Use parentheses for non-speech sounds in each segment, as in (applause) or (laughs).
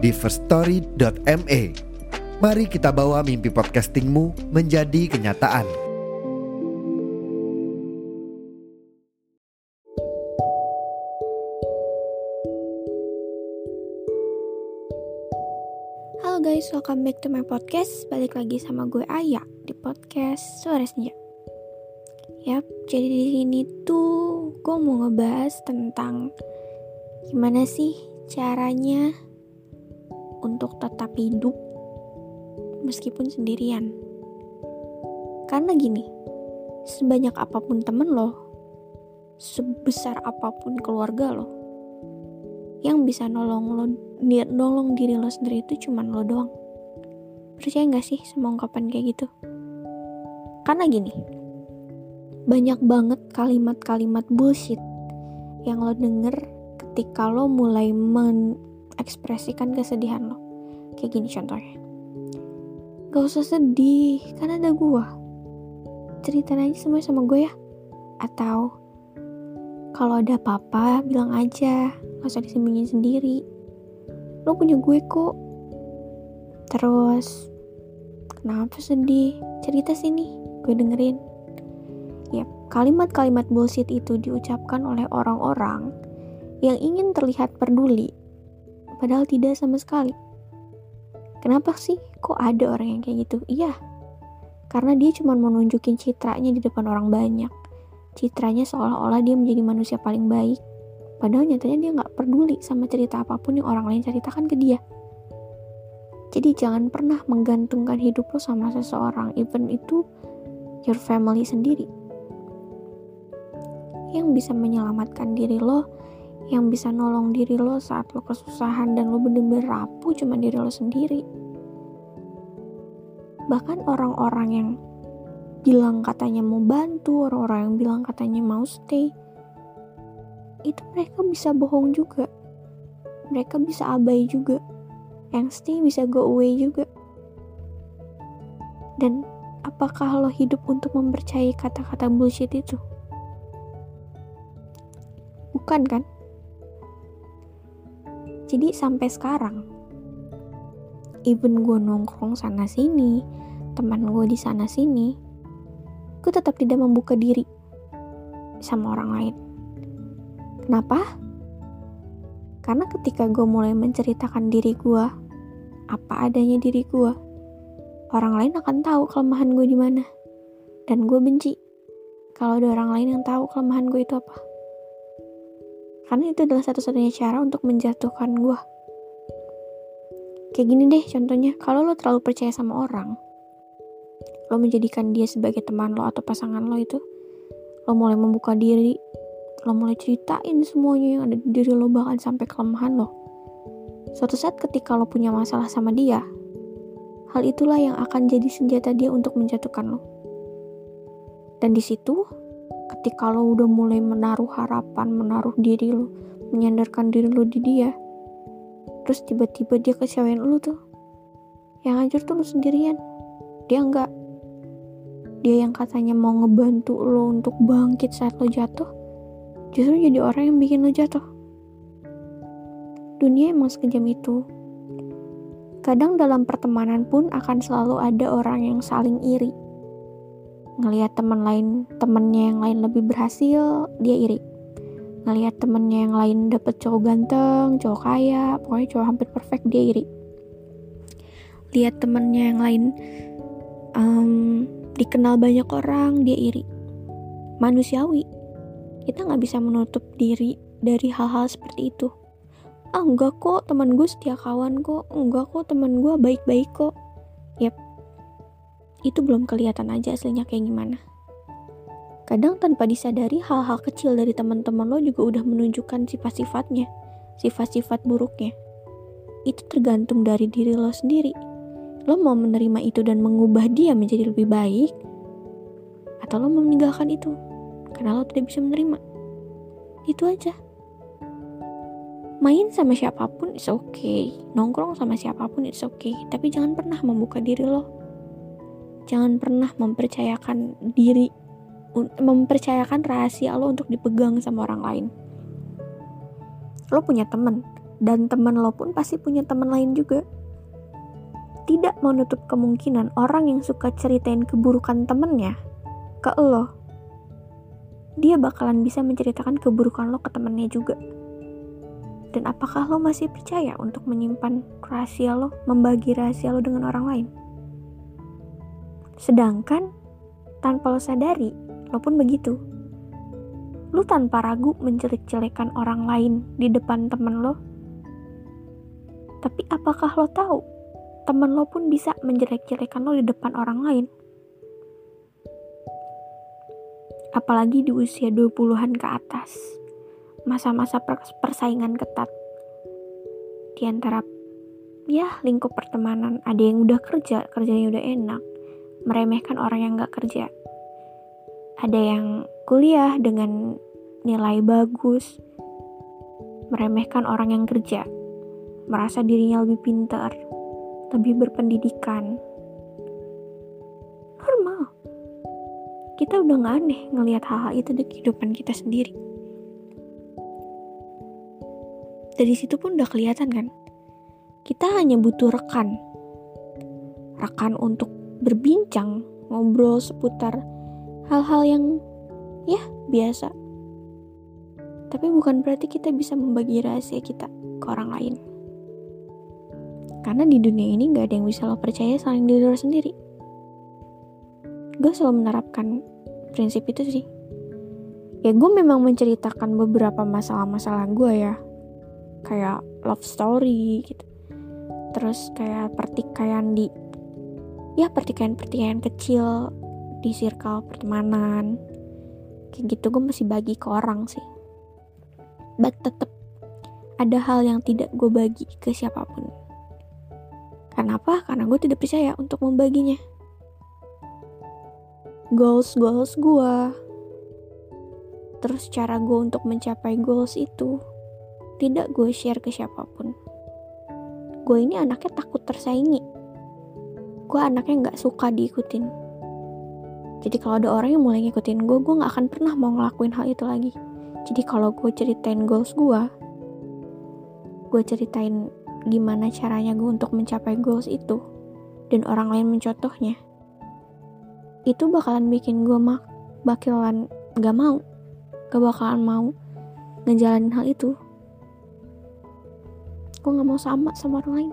di firststory.me. Mari kita bawa mimpi podcastingmu menjadi kenyataan. Halo guys, welcome back to my podcast. Balik lagi sama gue Aya di podcast Suara Senja. Yap, jadi di sini tuh gue mau ngebahas tentang gimana sih caranya untuk tetap hidup meskipun sendirian. Karena gini, sebanyak apa pun temen lo, sebesar apa pun keluarga lo, yang bisa nolong lo nolong diri lo sendiri itu cuman lo doang. Percaya nggak sih sama ungkapan kayak gitu? Karena gini banyak banget kalimat-kalimat bullshit yang lo denger ketika lo mulai mengekspresikan kesedihan lo kayak gini contohnya. Gak usah sedih kan ada gua. Ceritain aja semua sama gue ya. Atau kalau ada apa-apa bilang aja. Gak usah disembunyiin sendiri. Lo punya gue kok. Terus kenapa sedih? Cerita sini gue dengerin. Ya kalimat-kalimat bullshit itu diucapkan oleh orang-orang yang ingin terlihat peduli padahal tidak sama sekali kenapa sih? Kok ada orang yang kayak gitu? Iya. Karena dia cuma mau nunjukin citranya di depan orang banyak. Citranya seolah-olah dia menjadi manusia paling baik. Padahal nyatanya dia nggak peduli sama cerita apa pun yang orang lain ceritakan ke dia. Jadi jangan pernah menggantungkan hidup lo sama seseorang, even itu your family sendiri. Yang bisa menyelamatkan diri lo, yang bisa nolong diri lo saat lo kesusahan dan lo bener-bener rapuh cuma diri lo sendiri. Bahkan orang-orang yang bilang katanya mau bantu, orang-orang yang bilang katanya mau stay, itu mereka bisa bohong juga. Mereka bisa abai juga. Yang stay bisa go away juga. Dan apakah lo hidup untuk mempercayai kata-kata bullshit itu? Bukan kan jadi sampai sekarang even gue nongkrong sana sini teman gue di sana sini gue tetap tidak membuka diri sama orang lain Kenapa? Karena ketika gue mulai menceritakan diri gue, apa adanya diri gue, orang lain akan tahu kelemahan gue di mana. Dan gue benci kalau ada orang lain yang tahu kelemahan gue itu apa. Karena itu adalah satu-satunya cara untuk menjatuhkan gue. Kayak gini deh contohnya, kalau lo terlalu percaya sama orang, lo menjadikan dia sebagai teman lo atau pasangan lo itu, lo mulai membuka diri lo mulai ceritain semuanya yang ada di diri lo bahkan sampai kelemahan lo. Suatu saat ketika lo punya masalah sama dia, hal itulah yang akan jadi senjata dia untuk menjatuhkan lo. Dan di situ, ketika lo udah mulai menaruh harapan, menaruh diri lo, menyandarkan diri lo di dia, terus tiba-tiba dia kecewain lo tuh. Yang hancur tuh lo sendirian. Dia enggak. Dia yang katanya mau ngebantu lo untuk bangkit saat lo jatuh, justru jadi orang yang bikin lo jatuh. Dunia emang sekejam itu. Kadang dalam pertemanan pun akan selalu ada orang yang saling iri. Ngelihat teman lain, temennya yang lain lebih berhasil, dia iri. Ngelihat temennya yang lain dapet cowok ganteng, cowok kaya, pokoknya cowok hampir perfect, dia iri. Lihat temennya yang lain um, dikenal banyak orang, dia iri. Manusiawi, kita nggak bisa menutup diri dari hal-hal seperti itu. Ah enggak kok teman gue setia kawan kok, enggak kok teman gue baik-baik kok. Itu belum kelihatan aja aslinya kayak gimana. Kadang tanpa disadari hal-hal kecil dari teman-teman lo juga udah menunjukkan sifat-sifatnya, sifat-sifat buruknya. itu tergantung dari diri lo sendiri. Lo mau menerima itu dan mengubah dia menjadi lebih baik, atau lo mau meninggalkan itu karena lo tidak bisa menerima. Itu aja. Main sama siapa pun is okay, nongkrong sama siapa pun is okay, tapi jangan pernah membuka diri lo. Jangan pernah mempercayakan diri, mempercayakan rahasia lo untuk dipegang sama orang lain. Lo punya temen, dan temen lo pun pasti punya temen lain juga. Tidak menutup kemungkinan orang yang suka ceritain keburukan temennya ke lo, dia bakalan bisa menceritakan keburukan lo ke temennya juga. Dan apakah lo masih percaya untuk menyimpan rahasia lo, membagi rahasia lo dengan orang lain? Sedangkan, tanpa lo sadari, lo pun begitu. Lo tanpa ragu menjelek-jelekan orang lain di depan temen lo. Tapi apakah lo tahu, temen lo pun bisa menjelek-jelekan lo di depan orang lain? Apalagi di usia 20-an ke atas masa-masa persaingan ketat di antara ya lingkup pertemanan ada yang udah kerja kerjanya udah enak meremehkan orang yang gak kerja. Ada yang kuliah dengan nilai bagus meremehkan orang yang kerja merasa dirinya lebih pintar lebih berpendidikan. Normal. Kita udah gak aneh ngelihat hal-hal itu di kehidupan kita sendiri. Dari situ pun udah kelihatan kan kita hanya butuh rekan. Rekan untuk berbincang ngobrol seputar hal-hal yang ya biasa. Tapi bukan berarti kita bisa membagi rahasia kita ke orang lain. Karena di dunia ini gak ada yang bisa lo percaya selain diri lo sendiri. Gue selalu menerapkan prinsip itu sih. Ya gue memang menceritakan beberapa masalah-masalah gue ya. Kayak love story gitu. Terus kayak pertikaian di ya pertikaian-pertikaian kecil di circle pertemanan. Kayak gitu gue masih bagi ke orang sih. But tetep ada hal yang tidak gue bagi ke siapa pun. Kenapa karena gue tidak percaya untuk membaginya. Goals goals gue terus cara gue untuk mencapai goals itu tidak gue share ke siapa pun. Gue ini anaknya takut tersaingi. Gue anaknya nggak suka diikutin. Jadi kalau ada orang yang mulai ngikutin gue, gue nggak akan pernah mau ngelakuin hal itu lagi. Jadi kalau gue ceritain goals gue, gue ceritain gimana caranya gue untuk mencapai goals itu, dan orang lain mencontohnya, itu bakalan bikin gue mak bakalan gak mau, gak bakalan mau ngejalanin hal itu gue gak mau sama sama orang lain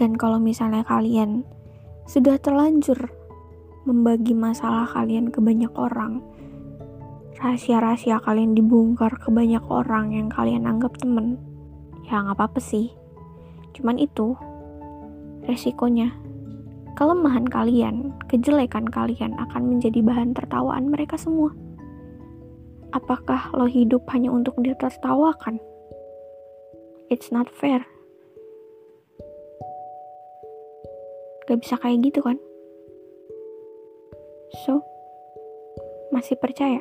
dan kalau misalnya kalian sudah terlanjur membagi masalah kalian ke banyak orang rahasia-rahasia kalian dibongkar ke banyak orang yang kalian anggap temen ya nggak apa-apa sih cuman itu resikonya kelemahan kalian, kejelekan kalian akan menjadi bahan tertawaan mereka semua. Apakah lo hidup hanya untuk ditertawakan? It's not fair. Gak bisa kayak gitu kan? So, masih percaya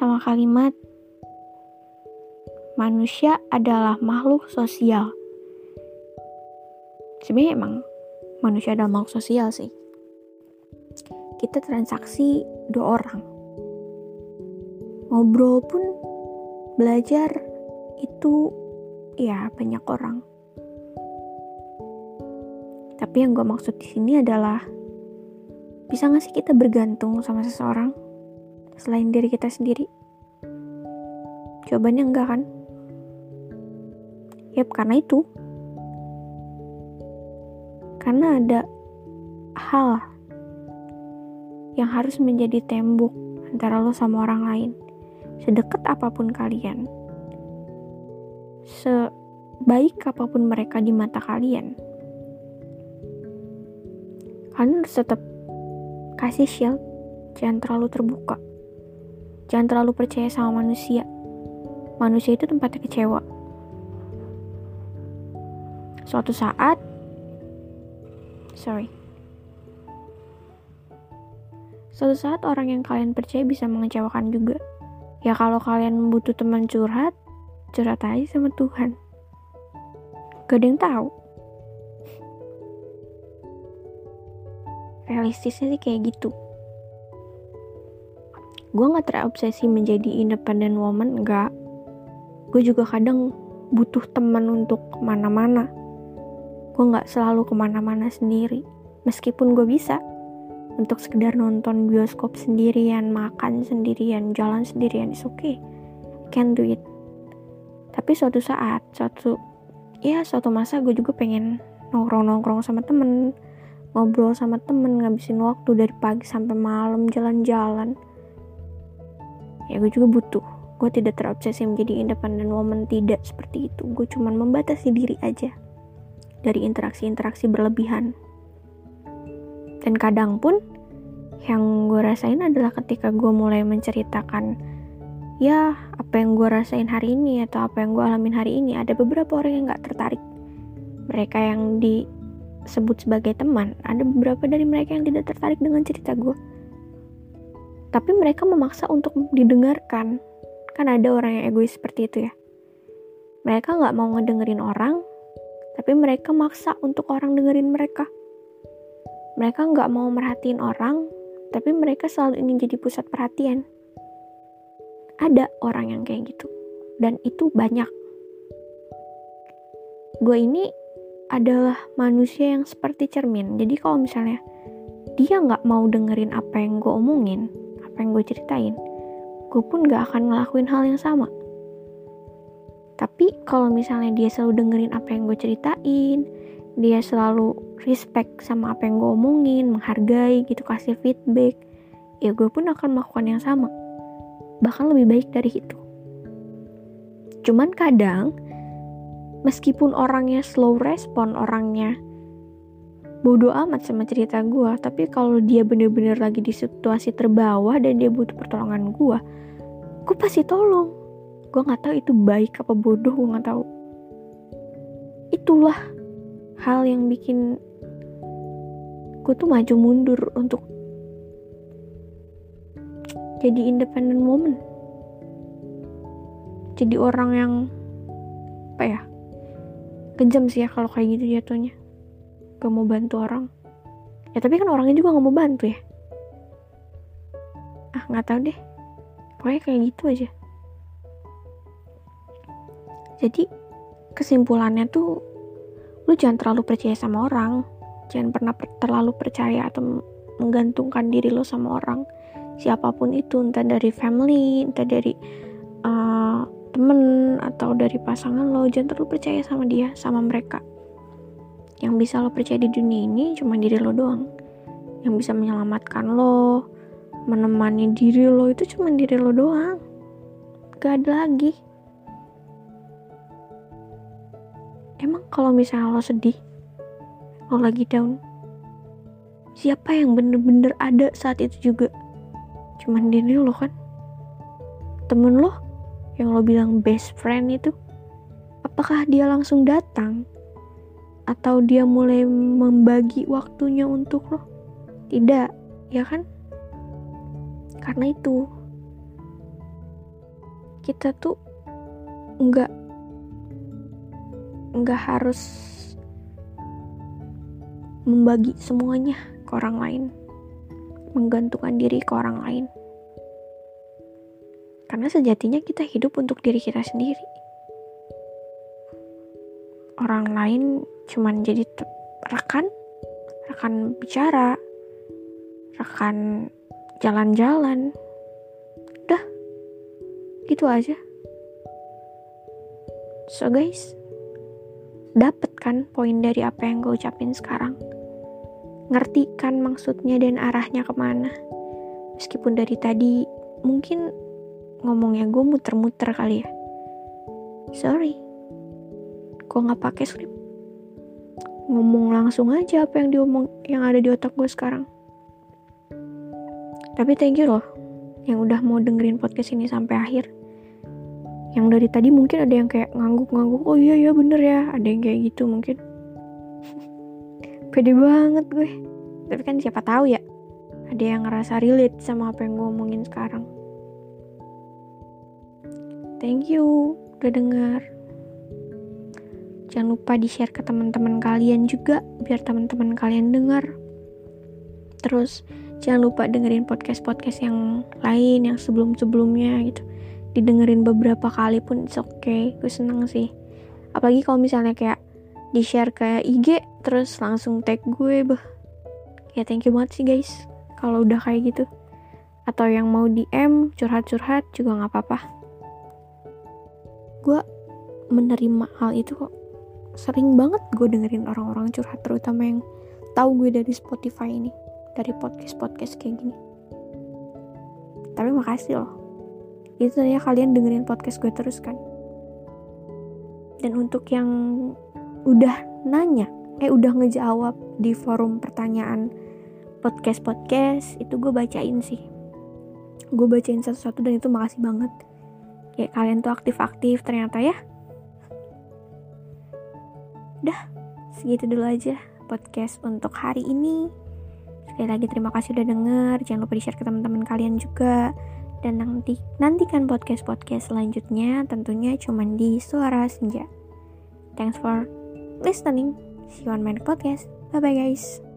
sama kalimat manusia adalah makhluk sosial. Sebenarnya emang manusia adalah makhluk sosial sih. Kita transaksi dua orang ngobrol pun belajar itu ya banyak orang tapi yang gue maksud di sini adalah bisa gak sih kita bergantung sama seseorang selain diri kita sendiri? Jawabannya enggak kan? Yep karena itu. Karena ada hal yang harus menjadi tembok antara lo sama orang lain. Sedekat apa pun kalian, sebaik apa pun mereka di mata kalian, kalian harus tetap kasih shield, jangan terlalu terbuka, jangan terlalu percaya sama manusia, manusia itu tempatnya kecewa. Suatu saat, sorry, suatu saat orang yang kalian percaya bisa mengecewakan juga. Ya kalau kalian butuh teman curhat, curhat aja sama Tuhan. Gak ada yang tahu. Realistisnya sih kayak gitu. Gue gak terobsesi menjadi independent woman, enggak. Gue juga kadang butuh teman untuk ke mana-mana. Gue gak selalu ke mana-mana sendiri. Meskipun gue bisa untuk sekedar nonton bioskop sendirian, makan sendirian, jalan sendirian, it's okay. Can do it. Tapi suatu saat, suatu ya suatu masa gue juga pengen nongkrong-nongkrong sama temen, ngobrol sama temen, ngabisin waktu dari pagi sampai malam jalan-jalan. Ya gue juga butuh. Gue tidak terobsesi menjadi independent woman tidak seperti itu. Gue cuman membatasi diri aja dari interaksi-interaksi berlebihan. Dan kadang pun yang gue rasain adalah ketika gue mulai menceritakan ya apa yang gue rasain hari ini atau apa yang gue alamin hari ini ada beberapa orang yang gak tertarik. Mereka yang disebut sebagai teman ada beberapa dari mereka yang tidak tertarik dengan cerita gue tapi mereka memaksa untuk didengarkan. Kan ada orang yang egois seperti itu ya. Mereka nggak mau ngedengerin orang, tapi mereka maksa untuk orang dengerin mereka. Mereka nggak mau merhatiin orang, tapi mereka selalu ingin jadi pusat perhatian. Ada orang yang kayak gitu, dan itu banyak. Gue ini adalah manusia yang seperti cermin. Jadi kalau misalnya dia nggak mau dengerin apa yang gue omongin, apa yang gue ceritain, gue pun gak akan ngelakuin hal yang sama. Tapi kalau misalnya dia selalu dengerin apa yang gue ceritain, dia selalu respect sama apa yang gue omongin, menghargai gitu, kasih feedback, ya gue pun akan melakukan yang sama. Bahkan lebih baik dari itu. Cuman kadang, meskipun orangnya slow respon, orangnya. Bodoh amat sama cerita gue tapi kalau dia bener-bener lagi di situasi terbawah dan dia butuh pertolongan gue gue pasti tolong. Gue nggak tahu itu baik apa bodoh gue nggak tahu. Itulah hal yang bikin gue tuh maju mundur untuk jadi independent woman. Jadi orang yang apa ya kejam sih ya kalau kayak gitu jatuhnya. Gak mau bantu orang. Ya tapi kan orangnya juga gak mau bantu ya. Ah nggak tahu deh. Pokoknya kayak gitu aja. Jadi kesimpulannya tuh lu jangan terlalu percaya sama orang. Jangan pernah per terlalu percaya atau menggantungkan diri lo sama orang. Siapa pun itu entah dari family entah dari temen atau dari pasangan lo jangan terlalu percaya sama dia sama mereka. Yang bisa lo percaya di dunia ini cuma diri lo doang. Yang bisa menyelamatkan lo menemani diri lo itu cuma diri lo doang. Gak ada lagi. Emang kalau misalnya lo sedih lo lagi down siapa yang bener-bener ada saat itu juga? Cuman diri lo kan. Temen lo yang lo bilang best friend itu apakah dia langsung datang? Atau dia mulai membagi waktunya untuk lo? Tidak ya kan? Karena itu kita tuh nggak nggak harus membagi semuanya ke orang lain. Menggantungkan diri ke orang lain karena sejatinya kita hidup untuk diri kita sendiri. Orang lain cuman jadi rekan rekan bicara rekan jalan-jalan. Udah gitu aja. So guys dapet kan poin dari apa yang gue ucapin sekarang? Ngerti kan maksudnya dan arahnya ke mana? Meskipun dari tadi mungkin ngomongnya gue muter-muter kali ya. Sorry. Gue nggak pakai skrip ngomong langsung aja apa yang diomong yang ada di otak gue sekarang. Tapi thank you loh yang udah mau dengerin podcast ini sampai akhir. Yang dari tadi mungkin ada yang kayak ngangguk-ngangguk oh iya ya bener ya. Ada yang kayak gitu mungkin. (laughs) Pede banget gue. Tapi kan siapa tahu ya ada yang ngerasa relate sama apa yang gue omongin sekarang thank you udah dengar jangan lupa di share ke teman-teman kalian juga biar teman-teman kalian dengar terus jangan lupa dengerin podcast-podcast yang lain yang sebelum-sebelumnya gitu. Didengerin beberapa kali pun it's okay gue seneng sih. Apalagi kalau misalnya kayak di share ke IG terus langsung tag gue bah ya thank you banget sih guys kalau udah kayak gitu. Atau yang mau DM curhat-curhat juga nggak apa-apa gue menerima hal itu kok. Sering banget gue dengerin orang-orang curhat terutama yang tahu gue dari Spotify ini dari podcast-podcast kayak gini. Tapi makasih loh. Itu ya kalian dengerin podcast gue terus kan? Dan untuk yang udah nanya eh udah ngejawab di forum pertanyaan podcast podcast itu gue bacain sih. Gue bacain satu-satu dan itu makasih banget kayak kalian tuh aktif-aktif ternyata ya. Udah segitu dulu aja podcast untuk hari ini. Sekali lagi terima kasih udah denger. Jangan lupa di share ke teman-teman kalian juga. Dan nanti nantikan podcast podcast selanjutnya. Tentunya cuman di suara senja. Thanks for listening. See you on my podcast. Bye bye guys